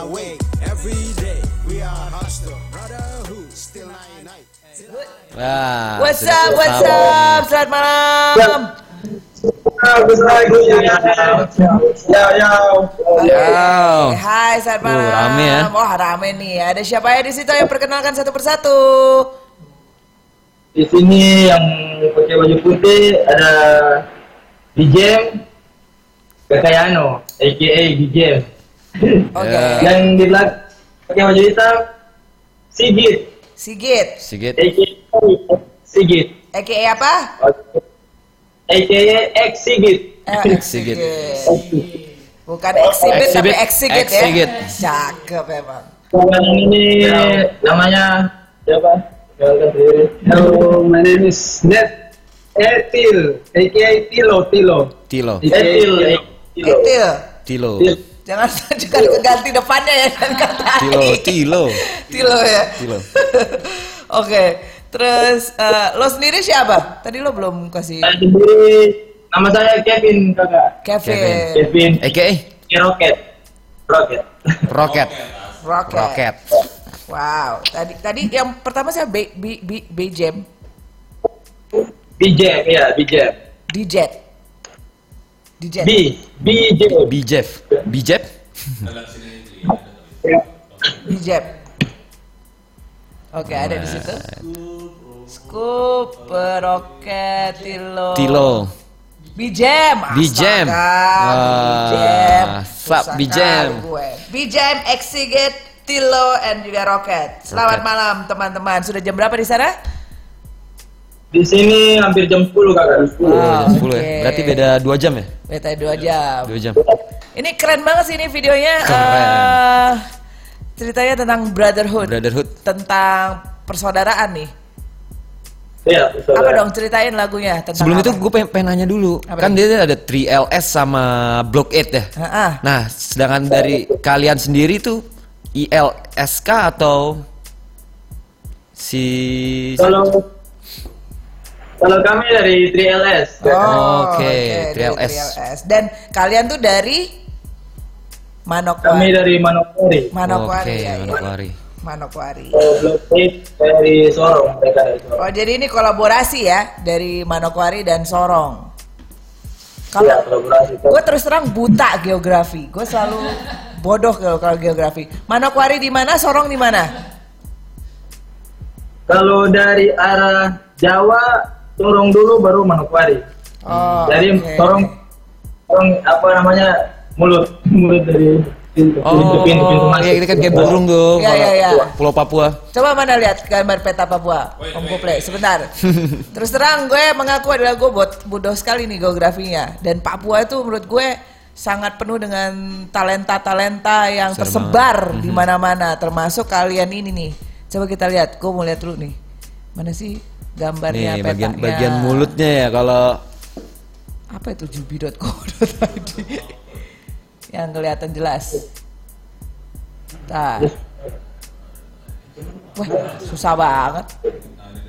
on my way. Every day we are brotherhood. Still night night. Wah, What's up, what's up? Selamat malam. Ya, ya. Yo. Hai, selamat Uh, malam. rame ya. Wah, rame nih. Ada siapa ya di situ yang perkenalkan satu persatu? Di sini yang pakai baju putih ada Dijem Kakayano, aka Dijem. Oke. Ya. Yang di belakang pakai baju hitam Sigit, Sigit. Sigit. Sigit, AKA apa? aka X Sigit. Eh, Sigit. Bukan exhibit, tapi Exhibit. exhibit ya. Exhibit. Cakep emang. Yang ini namanya siapa? Hello, my name is Ned Etil, aka Tilo Tilo. Tilo. Etil, Tilo. Etil. Tilo. Jangan juga ganti depannya ya dan kata Tilo. Tilo. Tilo ya. Tilo. Oke. Terus eh, lo sendiri siapa? Tadi lo belum kasih Saya sendiri nama saya Kevin kakak. Kevin. Kevin. AKA Rocket. Rocket. Rocket. Rocket. Rocket. Wow. Tadi tadi yang pertama saya B B B, B Jam, BJ ya BJ. DJ. DJ. B BJ. Bijef. Bijef. B Jam. Oke, ada di situ. Scoop, Rocket, Tilo. Tilo. Bijam, Bijam. Bijam, Wah, sup, Bijam. Bijam, Exigit, Tilo, and juga Rocket. Selamat Rocket. malam teman-teman. Sudah jam berapa di sana? Di sini hampir jam 10 kakak. 10. Ah, 10 ya. oke. Berarti beda 2 jam ya? Beta dua jam. 2 jam. Ini keren banget sih ini videonya. Keren. eh, ceritanya tentang brotherhood, Brotherhood. tentang persaudaraan nih. Iya. Apa dong ceritain lagunya tentang Sebelum apa? itu gue pengen, pengen nanya dulu. Apa kan dia ada 3LS sama Block 8 ya. Ah, Nah, sedangkan dari kalian sendiri tuh ILSK atau si Kalau kalau kami dari 3LS. Oh, Oke, dari 3LS. 3LS. Dan kalian tuh dari Kami Manokwari. dari Manokwari. Manokwari Oke, ya, ya. Manokwari. Manokwari. Block 8 dari Sorong, mereka dari Sorong. Oh, jadi ini kolaborasi ya dari Manokwari dan Sorong. Kalau Iya, kolaborasi. gue terus terang buta geografi, gue selalu bodoh kalau kalau geografi. Manokwari di mana, Sorong di mana? Kalau dari arah Jawa, Sorong dulu baru Manokwari. Oh, Jadi oke. Sorong, Sorong apa namanya mulut mulut dari pintu pintu pintu, pintu Oh, masuk. iya ini kan kayak burung tuh. Iya, iya, iya. Pulau Papua. Coba mana lihat gambar peta Papua, Om Kuple, sebentar. Terus terang gue mengaku adalah gue bot bodoh sekali nih geografinya. Dan Papua itu menurut gue sangat penuh dengan talenta-talenta yang Seru tersebar di mana-mana, termasuk kalian ini nih. Coba kita lihat, gue mau lihat dulu nih. Mana sih gambarnya Nih, petanya? bagian bagian mulutnya ya kalau Apa itu jubi.co.id? yang kelihatan jelas. Nah. Wah, susah banget.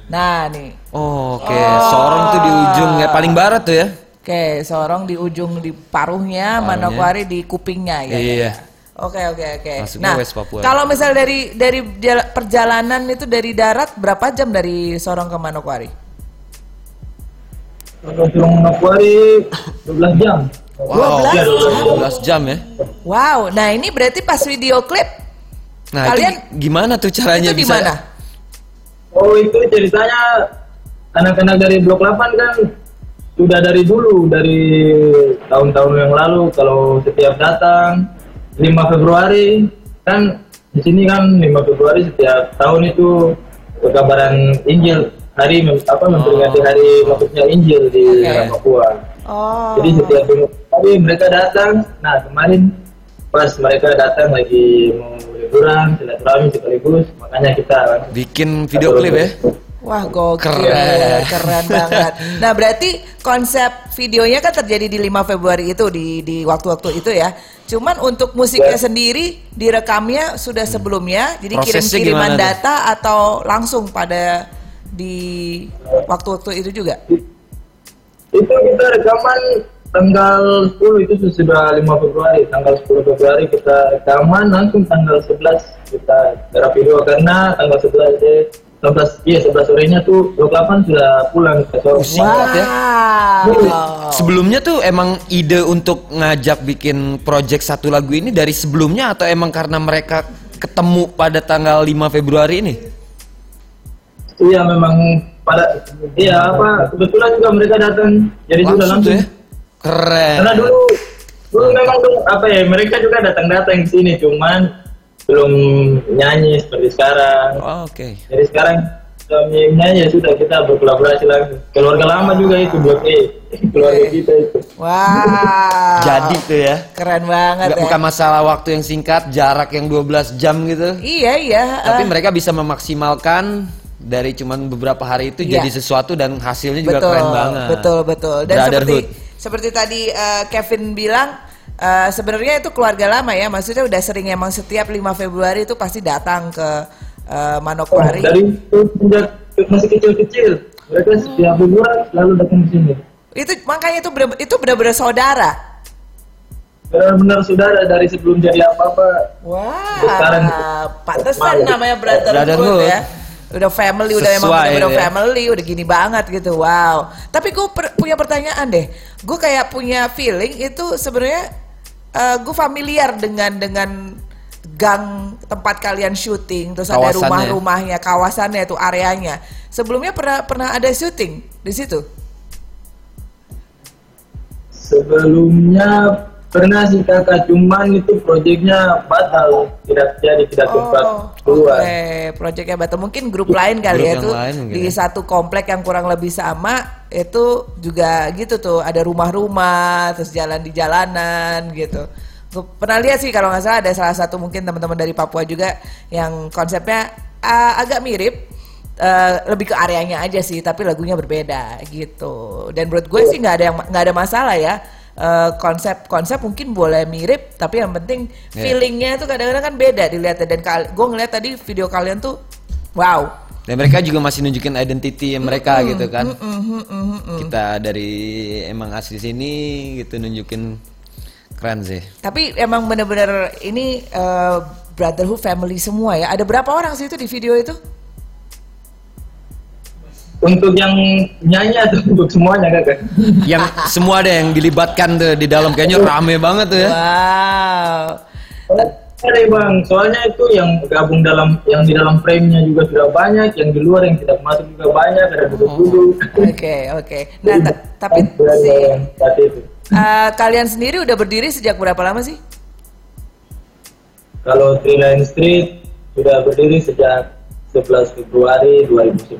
Nah, nih. Oh, Oke, Oh. Sorong tuh di ujung ya paling barat tuh ya. Oke, Sorong di ujung di paruhnya, Paruhnya. Manokwari di kupingnya ya. ya, Iya. ya. Oke, oke, oke. Masuknya Nah, West Papua. kalau misal dari dari jala- perjalanan itu dari darat berapa jam dari Sorong ke Manokwari? Kalau Sorong Manokwari 12 jam. Wow, 12 Iya, 12 jam ya. Wow, nah ini berarti pas video klip Nah, Kalian- itu gi- gimana tuh caranya itu di bisa? Oh itu ceritanya anak-anak dari Blok 8 kan sudah dari dulu dari tahun-tahun yang lalu kalau setiap datang 5 Februari kan di sini kan 5 Februari setiap tahun itu perkabaran Injil hari apa memperingati hari masuknya Injil di daerah Papua. Oh. Jadi setiap minggu hari mereka datang. Nah kemarin pas mereka datang lagi mau liburan silaturahmi sekaligus makanya kita bikin video klip ya? Wah gokil, Keren. keren, banget. Nah berarti konsep videonya kan terjadi di 5 Februari itu di di waktu-waktu itu ya. Cuman untuk musiknya sendiri direkamnya sudah sebelumnya, jadi kirim-kiriman gimana tuh? data atau langsung pada di waktu-waktu itu juga. itu kita rekaman tanggal 10 itu sudah 5 Februari. Tanggal 10 Februari kita rekaman langsung tanggal 11 kita garap video karena tanggal 11 eh, 11 iya 11 sorenya tuh 28 sudah pulang ke Sorong. Singkat ya. Wow. Sebelumnya tuh emang ide untuk ngajak bikin project satu lagu ini dari sebelumnya atau emang karena mereka ketemu pada tanggal 5 Februari ini? Iya memang pada iya apa kebetulan juga mereka datang jadi sudah langsung. ya. Keren. Karena dulu dulu memang tuh apa ya mereka juga datang-datang ke sini cuman belum nyanyi seperti sekarang. Oh, Oke. Jadi sekarang kami nyanyi ya sudah kita berkolaborasi lagi. Keluarga lama juga itu Blok E. Keluarga kita itu. Wow. Jadi tuh ya. Keren banget Nggak, ya. bukan masalah waktu yang singkat, jarak yang 12 jam gitu. Iya iya. Tapi ah. mereka bisa memaksimalkan dari cuman beberapa hari itu Iya. jadi sesuatu dan hasilnya juga betul, keren banget. Betul betul. Dan seperti seperti tadi eh, Kevin bilang eh, sebenarnya itu keluarga lama ya. Maksudnya udah sering emang setiap 5 Februari itu pasti datang ke eh, Oh, Manokwari. dari sejak masih kecil-kecil mereka setiap bulan selalu datang ke sini. Itu makanya itu bener, itu benar-benar saudara. Benar-benar saudara dari sebelum jadi apa-apa. Wah, Sekarang- pantesan namanya brotherhood, ya. Udah family, udah emang Sesuai bener-bener ya. family, udah gini banget gitu. Wow. Tapi gue punya pertanyaan deh. Gue kayak punya feeling itu sebenarnya gue familiar dengan dengan gang tempat kalian syuting, terus ada rumah-rumahnya, kawasannya itu areanya. Sebelumnya pernah pernah ada syuting di situ? Sebelumnya pernah sih kakak cuman itu proyeknya batal tidak jadi tidak sempat keluar. Oh, oke. Proyeknya Batu mungkin grup lain kali Grup ya tuh lain mungkin di ya. satu komplek yang kurang lebih sama itu juga gitu tuh ada rumah-rumah terus jalan di jalanan gitu. Pernah lihat sih kalau nggak salah ada salah satu mungkin teman-teman dari Papua juga yang konsepnya ah, agak mirip. eh, lebih ke areanya aja sih, tapi lagunya berbeda gitu. Dan menurut gue sih nggak ada yang nggak ada masalah ya. Eh, konsep konsep mungkin boleh mirip, tapi yang penting Iya. feelingnya itu kadang-kadang kan beda dilihatnya dan gue ngeliat tadi video kalian tuh wow Dan mereka juga masih nunjukin identity mereka gitu kan. Kita dari emang asli sini gitu nunjukin keren sih. tapi emang bener-bener ini eh, brotherhood family semua ya ada berapa orang sih itu di video itu Untuk yang nyanyi atau untuk semuanya kakak? Yang semua ada yang dilibatkan tuh di dalam kayaknya rame banget tuh ya. wow Ada bang, soalnya itu yang gabung dalam yang di dalam frame-nya juga sudah banyak, yang di luar yang tidak masuk juga banyak, ada duduk-duduk. oke oke nah ta- tapi si eh, kalian sendiri udah berdiri sejak berapa lama sih Kalau Three Line Street sudah berdiri sejak 11 Februari 2011.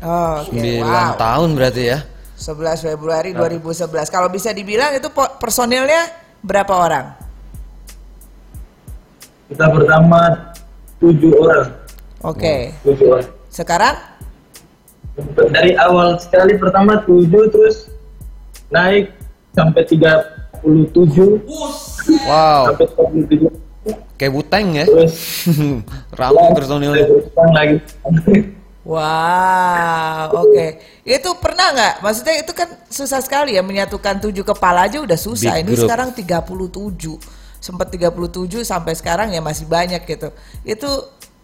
Oh, oke 9 wow tahun berarti ya. 11 Februari 2011 kalau bisa dibilang itu personilnya berapa orang Kita pertama tujuh orang, oke tujuh orang. sekarang Dari awal sekali pertama tujuh terus naik sampai 37 Wow, sampai 37 kayak Wuteng ya. terus Rame personilnya. berkurang lagi. Wow, oke. Itu pernah nggak? Maksudnya itu kan susah sekali ya menyatukan tujuh kepala aja udah susah. Big Ini group. sekarang 37. Sempat 37 sampai sekarang ya masih banyak gitu. Itu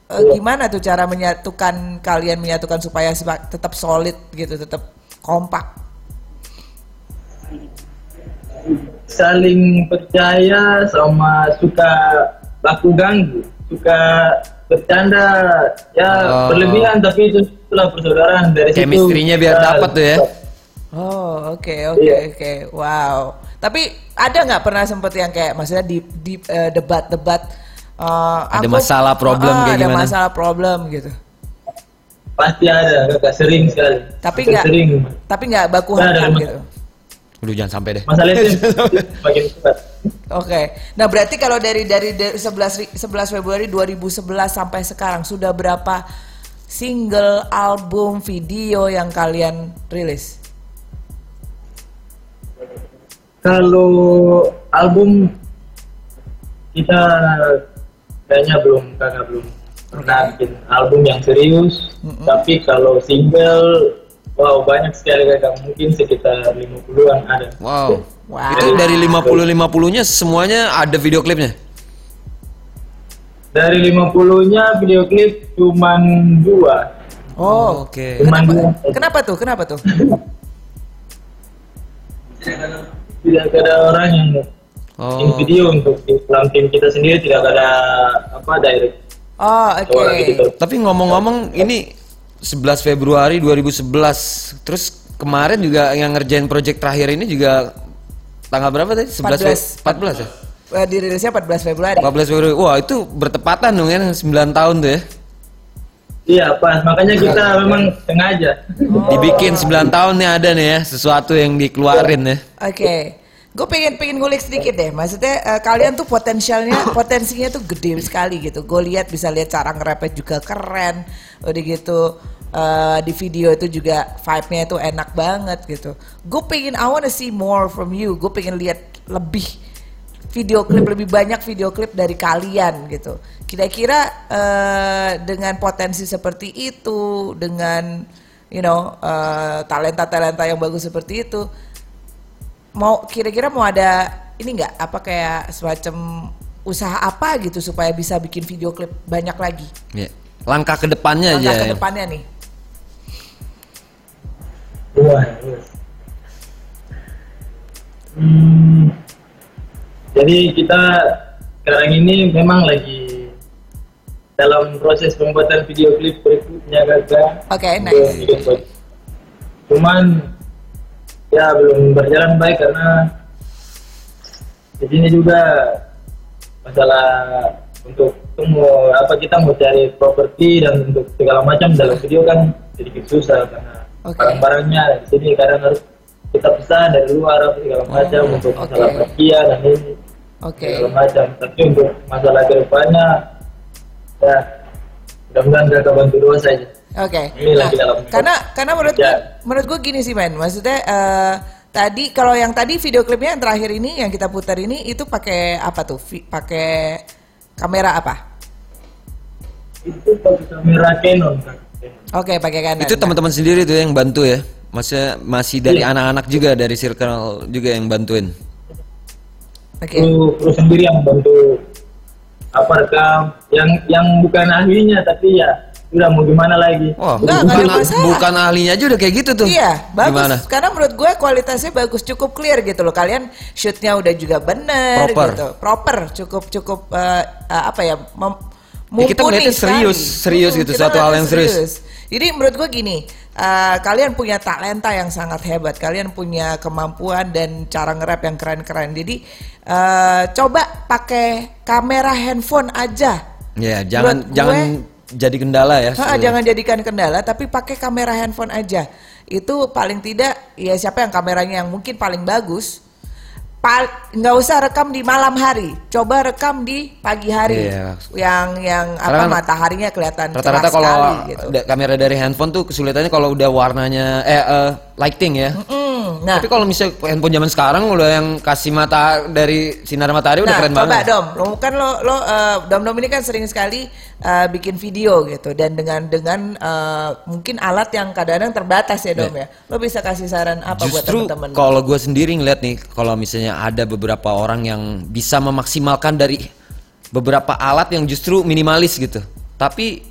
eh, gimana tuh cara menyatukan kalian menyatukan supaya tetap solid gitu, tetap kompak? saling percaya sama suka laku ganggu suka bercanda ya Oh. berlebihan tapi itu itulah persaudaraan dari situ Chemistry-nya biar dapet tuh ya. Oh, oke oke Iya. oke. Wow. Tapi ada nggak pernah sempet yang kayak maksudnya di di eh, debat-debat eh, Ada aku- masalah, problem Ah, kayak ada gimana? masalah problem gitu. pasti ada kakak sering sekali Tapi nggak sering tapi nggak baku hantam gitu. Udah jangan sampai deh. masalah itu bagian Oke. Nah, berarti kalau dari dari, dari 11 ri- 11 Februari 2011 sampai sekarang sudah berapa single, album, video yang kalian rilis? kalau album kita kayaknya belum kakak belum pernah bikin album yang serius tapi kalau single wow banyak sekali kakak mungkin sekitar 50-an ada Wow. Wow. Itu dari 50 50-nya semuanya ada video klipnya. Dari 50-nya video klip cuman dua. Oh, Oke. Cuman Kenapa, dua. kenapa tuh? Kenapa tuh? Tidak ada orang yang Oh. in video untuk di dalam tim kita sendiri tidak ada apa direct Oh, oke. orang gitu. Tapi ngomong-ngomong ini 11 Februari 2011. Terus kemarin juga yang ngerjain project terakhir ini juga tanggal berapa tadi? 11 Fe- 14 ya? Eh, Dirilisnya 14 Februari. 14 Februari. Wah, itu bertepatan dong ya 9 tahun tuh ya. Iya pas makanya kita memang sengaja. Dibikin 9 tahun nih ada nih ya sesuatu yang dikeluarin ya. Oke. Gue pengen pengen ngulik sedikit deh. Maksudnya eh, kalian tuh potensialnya potensinya tuh gede sekali gitu. Gue lihat bisa lihat cara ngerapnya juga keren. Udah gitu eh, di video itu juga vibe-nya itu enak banget gitu. Gue pengen I wanna see more from you. Gue pengen lihat lebih video klip lebih banyak video klip dari kalian gitu. Kira-kira eh, dengan potensi seperti itu, dengan you know eh, talenta-talenta yang bagus seperti itu, mau kira-kira mau ada ini nggak apa kayak semacam usaha apa gitu supaya bisa bikin video klip banyak lagi. Ya. Langkah ke depannya Langkah aja. ke ya. depannya nih. Iya. Hmm, jadi kita sekarang ini memang lagi dalam proses pembuatan video klip berikutnya kakak. Oke, Untuk nice. Cuman ya belum berjalan baik karena di sini juga masalah untuk tunggu apa kita mau cari properti dan untuk segala macam dalam video kan sedikit susah karena Oke. barang-barangnya di sini kadang harus kita pesan dari luar segala macam untuk oke. masalah dan ini Oke. segala macam tapi untuk masalah ke depannya ya mudah-mudahan kita bantu doa saja Oke. Ini lagi dalam- karena karena menurut Ya. gue menurut gue gini sih men, maksudnya eh, tadi kalau yang tadi video klipnya yang terakhir ini yang kita putar ini itu pakai apa tuh? Pakai kamera apa? Itu pakai kamera Canon kan Oke, pakai kanan. Itu teman-teman sendiri tuh yang bantu ya. Maksudnya masih dari Iya. anak-anak juga dari circle juga yang bantuin. Oke. kru sendiri yang bantu apa rekam yang yang bukan ahlinya tapi ya udah mau gimana lagi Enggak, bukan, bukan ahlinya aja udah kayak gitu tuh. Iya, bagus. Gimana? Karena menurut gue kualitasnya bagus, cukup clear gitu loh. Kalian shootnya udah juga bener Proper. gitu, proper, cukup cukup eh, apa ya? Mem- Ya, kita mumpuni melihatnya serius, sekali. serius gitu, kita suatu hal yang serius. Jadi menurut gue gini, eh, kalian punya talenta yang sangat hebat, kalian punya kemampuan dan cara nge-rap yang keren-keren. Jadi eh, coba pakai kamera handphone aja. Ya, jangan Menurut jangan gue- jadi kendala ya. Ha, jangan jadikan kendala, tapi pakai kamera handphone aja. Itu paling tidak, ya siapa yang kameranya yang mungkin paling bagus, nggak usah rekam di malam hari, coba rekam di pagi hari, Iya. yang yang Karena apa kan mataharinya kelihatan Rata-rata kalau sekali gitu. da- kamera dari handphone tuh kesulitannya kalau udah warnanya eh eh, lighting ya. Hmm, nah, Tapi kalau misalnya handphone zaman sekarang udah yang kasih mata dari sinar matahari udah nah, keren coba banget. dom, lo kan lo lo eh, dom dom ini kan sering sekali eh, bikin video gitu dan dengan dengan eh, mungkin alat yang kadang-kadang terbatas ya dom ya. Lo bisa kasih saran apa buat. Justru teman-teman? kalau gue sendiri ngeliat nih, kalau misalnya ada beberapa orang yang bisa memaksimalkan dari beberapa alat yang justru minimalis gitu. Tapi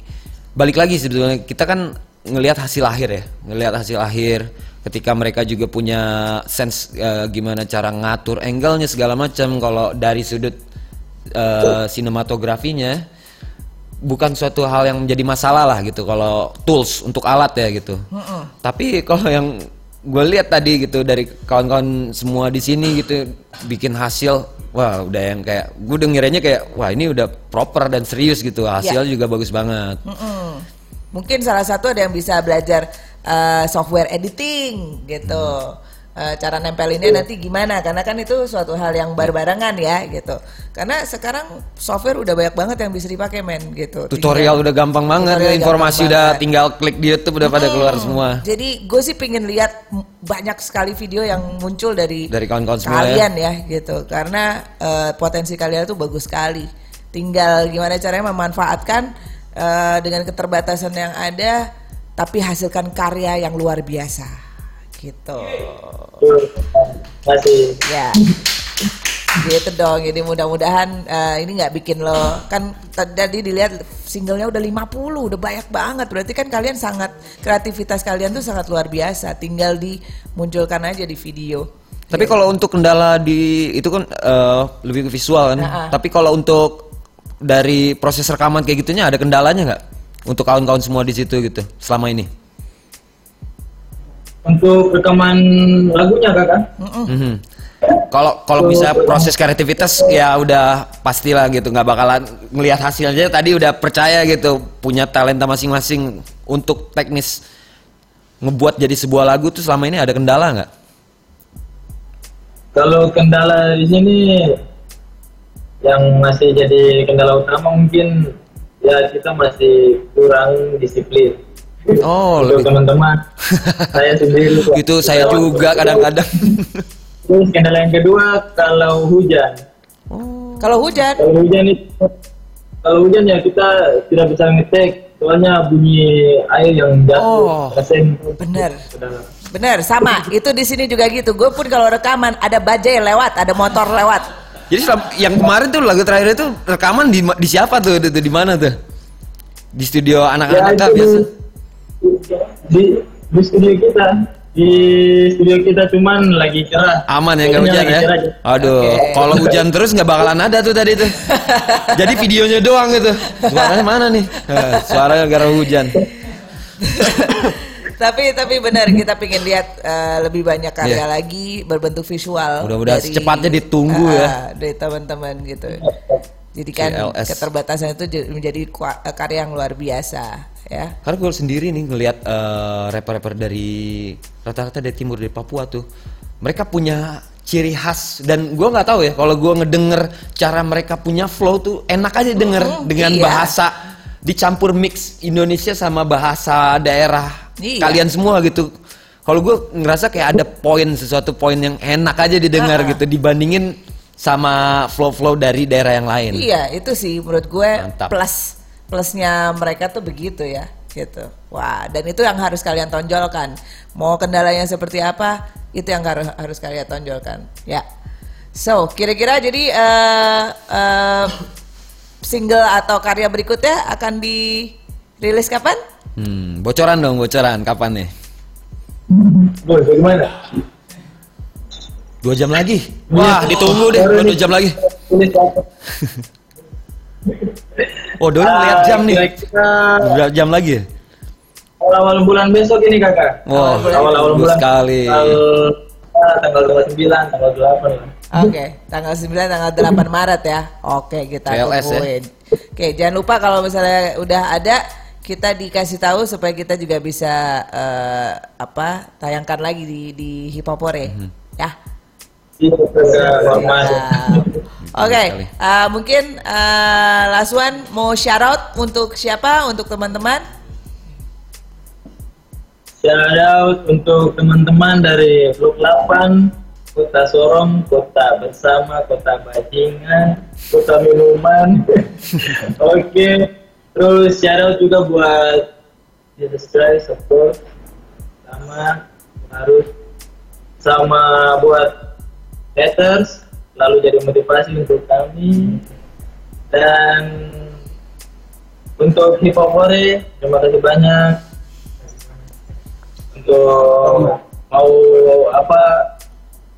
balik lagi sebetulnya kita kan ngelihat hasil akhir ya, ngelihat hasil akhir. Ketika mereka juga punya sense eh, gimana cara ngatur angle-nya segala macam. Kalau dari sudut eh, sinematografinya bukan suatu hal yang menjadi masalah lah gitu kalau tools untuk alat ya gitu. Tapi kalau yang gue lihat tadi gitu dari kawan-kawan semua di sini gitu bikin hasil wah udah yang kayak gue dengirnya kayak wah ini udah proper dan serius gitu hasil juga bagus banget. Mm-mm. Mungkin salah satu ada yang bisa belajar eh, software editing gitu. Eh, cara nempelinnya nanti gimana? Karena kan itu suatu hal yang bareng-barengan ya gitu. Karena sekarang software udah banyak banget yang bisa dipakai men gitu. Tutorial udah gampang banget, Tutorial informasi gampang udah banget. tinggal klik di YouTube udah pada keluar Hmm, semua. Jadi gue sih pengen lihat banyak sekali video yang muncul dari Dari kawan-kawan ya. kalian ya. gitu. Karena eh, potensi kalian itu bagus sekali. Tinggal gimana caranya memanfaatkan eh, dengan keterbatasan yang ada, tapi hasilkan karya yang luar biasa. Gitu. Masih Ya. Gitu dong. Jadi mudah-mudahan eh, ini nggak bikin lo kan tadi dilihat singlenya udah 50, udah banyak banget. Berarti kan kalian sangat kreativitas kalian tuh sangat luar biasa. Tinggal dimunculkan aja di video. Tapi kalau untuk kendala di itu kan eh, lebih ke visual kan. Nah, ah. Tapi kalau untuk dari proses rekaman kayak gitunya ada kendalanya nggak? Untuk kawan-kawan semua di situ gitu selama ini. Untuk rekaman lagunya kakak. Mhm. Kalau kalau bisa proses kreativitas ya udah pastilah gitu nggak bakalan ngelihat hasilnya tadi udah percaya gitu punya talenta masing-masing untuk teknis ngebuat jadi sebuah lagu tuh selama ini ada kendala nggak? Kalau kendala di sini yang masih jadi kendala utama mungkin ya kita masih kurang disiplin. Oh, Untuk lebih- teman-teman, saya sendiri. Itu saya juga kadang-kadang. Terus kendala yang kedua kalau hujan. Kalau hujan, Kalau hujan itu kalau hujan ya kita tidak bisa ngetek soalnya bunyi air yang Oh, jatuh ke dalam. bener sama. Itu di sini juga gitu. Gue pun kalau rekaman ada bajai lewat, ada motor lewat. Jadi yang kemarin tuh lagu terakhir itu rekaman di di siapa tuh? Di, di mana tuh? Di studio anak-anak kah itu biasa? Di di studio kita di studio kita cuman lagi cerah Aman ya nggak hujan ya? cerah aja. Aduh, Oke. kalau hujan terus nggak bakalan ada tuh tadi tuh. Jadi videonya doang gitu. Suaranya mana nih? Eh, suaranya gara hujan. tapi tapi benar kita pengen lihat eh, lebih banyak karya Iya. lagi berbentuk visual. Mudah-mudahan dari- secepatnya ditunggu ya. Ah, dari teman-teman gitu. Jadi kan CLS. keterbatasan itu jadi- menjadi karya yang luar biasa ya. Karena gue sendiri nih ngelihat eh, rapper-rapper dari rata-rata dari timur dari Papua tuh, mereka punya ciri khas dan gua nggak tahu ya kalau gua ngedenger cara mereka punya flow tuh enak aja denger Mm, dengan iya. bahasa dicampur mix Indonesia sama bahasa daerah Iya. kalian semua gitu. Kalau gue ngerasa kayak ada poin sesuatu poin yang enak aja didengar Ah. gitu dibandingin sama flow-flow dari daerah yang lain. Iya, itu sih menurut gue Mantap. plus plusnya mereka tuh begitu ya, gitu. Wah, dan itu yang harus kalian tonjolkan. Mau kendalanya seperti apa, itu yang harus harus kalian tonjolkan. Ya. So, kira-kira jadi eh eh, single atau karya berikutnya akan dirilis kapan? Hmm, bocoran dong, bocoran kapan nih? Boy, bagaimana Dua jam lagi. Wah, ditunggu deh, dua jam lagi. Oh, doi ngeliat jam nih. Kira-kira jam lagi ya? awal-awal bulan besok ini kakak Wah, awal-awal bagus bulan sekali. tanggal, tanggal 29 tanggal 8 lah Oke, tanggal 9 tanggal 8 Maret ya. Oke, kita CLS ya. tungguin. Oke, jangan lupa kalau misalnya udah ada kita dikasih tahu supaya kita juga bisa eh, apa tayangkan lagi di di Hipopore Mhm. ya. Iya. Oke, sekali. eh, mungkin eh, Laswan mau shout out untuk siapa? Untuk teman-teman? Shout out untuk teman-teman dari Blok 8, Kota Sorong, Kota Bersama, Kota Bajingan, Kota Minuman. Oke, terus shout out juga buat Jesus Christ, of course. Sama harus sama buat haters, lalu jadi motivasi untuk kami. Dan untuk hip hop terima kasih banyak untuk mau apa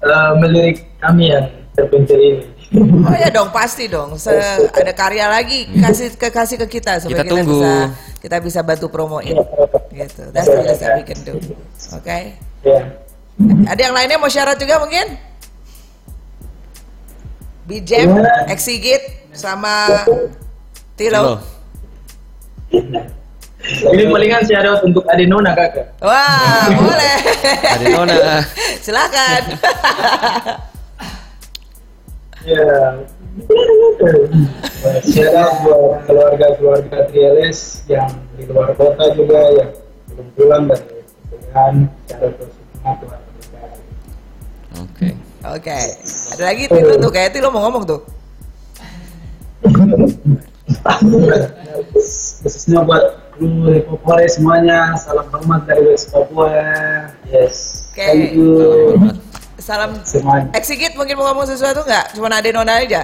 eh, melirik kami yang terpencil ini. Oh ya dong, pasti dong. Se ada karya lagi kasih ke kasih ke kita supaya Kita kita, tunggu. bisa kita bisa bantu promoin. Gitu. That's the best that we can do. Oke. Ya. Ada yang lainnya mau syarat juga mungkin? Bijem, Gimana? Exigit, sama Tilo. Tilo. Ini palingan shout out untuk Adenona kakak. Wah, boleh. Ada Nona. Silakan. Ya. Shout out buat keluarga-keluarga TLS yang di luar kota juga yang belum pulang dari pernikahan. Shout out buat semua keluarga. Oke. Oke. Ada lagi Tilo tuh kayak Tilo mau ngomong tuh. khususnya buat kru Hipopore semuanya, salam hormat dari West Papua. Yes. Oke. Thank you. Salam Semuanya. Exigit mungkin mau ngomong sesuatu nggak? Cuma ada nona aja.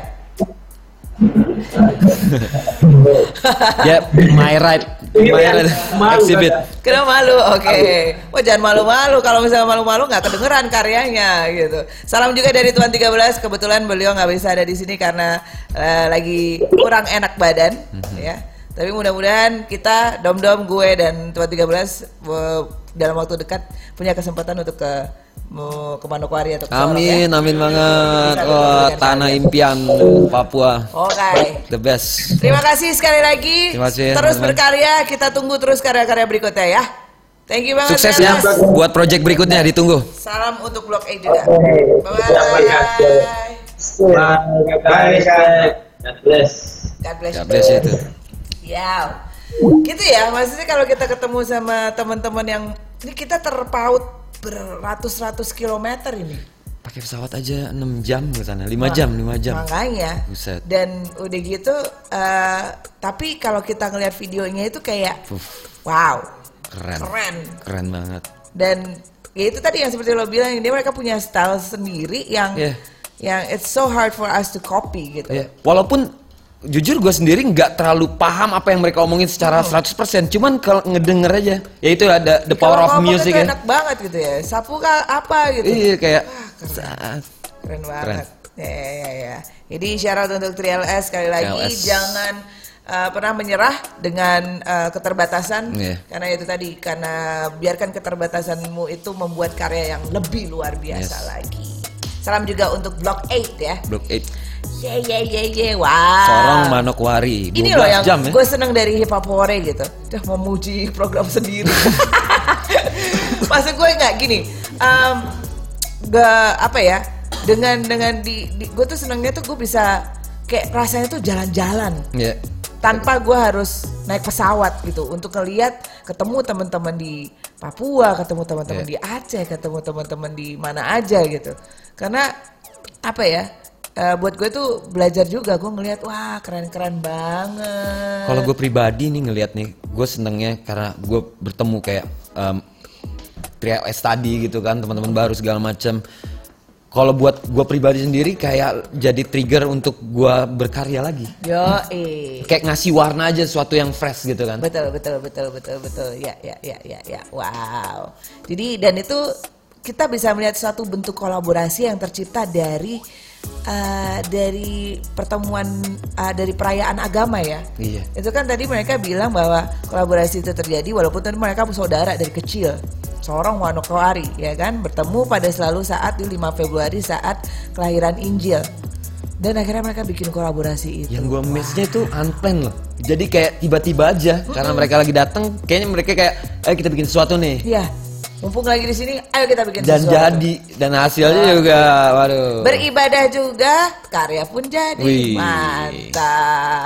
Ya, my right, my right Malu, exhibit. Kenapa malu? Oke. Wah jangan malu-malu. Kalau misalnya malu-malu nggak kedengeran karyanya gitu. Salam juga dari Tuan 13. Kebetulan beliau nggak bisa ada di sini karena eh, lagi kurang enak badan, ya. Tapi mudah-mudahan kita dom-dom gue dan Tuan 13 eh, dalam waktu dekat punya kesempatan untuk ke mau ke Manokwari atau ke Sorong, Amin, ya. amin banget. Wah, memberikan tanah impian Papua. Oke. The best. Terima kasih sekali lagi. Terima kasih, Terus teman-teman. berkarya, kita tunggu terus karya-karya berikutnya ya. Thank you banget. Sukses ya buat project berikutnya ditunggu. Salam untuk Blok A juga. Oke. Bye. Bye. Bye. God bless. God bless. God bless you tuh. Ya. Gitu ya, maksudnya kalau kita ketemu sama teman-teman yang ini kita terpaut beratus-ratus kilometer ini. Pakai pesawat aja 6 jam ke sana, 5 jam, 5 jam. Makanya. Buset. Dan udah gitu eh, tapi kalau kita ngelihat videonya itu kayak Uff, wow, keren. keren. Keren banget. dan ya itu tadi yang seperti lo bilang dia mereka punya style sendiri yang Iya. yang it's so hard for us to copy gitu. Ya, walaupun jujur gue sendiri nggak terlalu paham apa yang mereka omongin secara 100%, cuman kalau ngedenger aja, ya itu ada the power of music ya. enak banget gitu ya. Sapu kah apa gitu. Iya kayak Wah, keren. saat Keren banget. Ya, ya, ya, ya. Jadi syarat untuk 3LS sekali lagi 3LS. jangan uh, pernah menyerah dengan uh, keterbatasan Iya. karena itu tadi karena biarkan keterbatasanmu itu membuat karya yang lebih luar biasa Yes. lagi. Salam juga untuk Block 8 ya. Block 8 Ye ye ye ye. Wow. Sorong Manokwari 12 Ini loh yang jam ya. gue seneng dari hip hop hore gitu. Udah memuji program sendiri. Maksud gue nggak gini. em, gak apa ya? Dengan dengan di, gue tuh senengnya tuh gue bisa kayak rasanya tuh jalan-jalan Iya. tanpa gue harus naik pesawat gitu untuk ngeliat ketemu teman-teman di Papua, ketemu teman-teman Iya. di Aceh, ketemu teman-teman di mana aja gitu. Karena apa ya? Eh, buat gue tuh belajar juga gue ngeliat wah keren-keren banget. Kalau gue pribadi nih ngelihat nih, gue senengnya karena gue bertemu kayak um, 3LS tadi gitu kan, teman-teman baru segala macam. Kalau buat gue pribadi sendiri kayak jadi trigger untuk gue berkarya lagi. Yo, eh. Kayak ngasih warna aja sesuatu yang fresh gitu kan. Betul, betul, betul, betul, betul. Ya, ya, ya, ya, ya. Wow. Jadi dan itu kita bisa melihat suatu bentuk kolaborasi yang tercipta dari eh, dari pertemuan eh, dari perayaan agama ya. Iya. Itu kan tadi mereka bilang bahwa kolaborasi itu terjadi walaupun tadi mereka saudara dari kecil. Sorong Manokwari ya kan bertemu pada selalu saat di 5 Februari saat kelahiran Injil. Dan akhirnya mereka bikin kolaborasi itu. Yang gue miss-nya itu unplanned loh. Jadi kayak tiba-tiba aja karena mereka lagi datang, kayaknya mereka kayak, ayo kita bikin sesuatu nih. Iya. Mumpung lagi di sini, ayo kita bikin Dan sesuatu. jadi dan hasilnya juga, waduh. Beribadah juga, karya pun jadi. Wih. Mantap.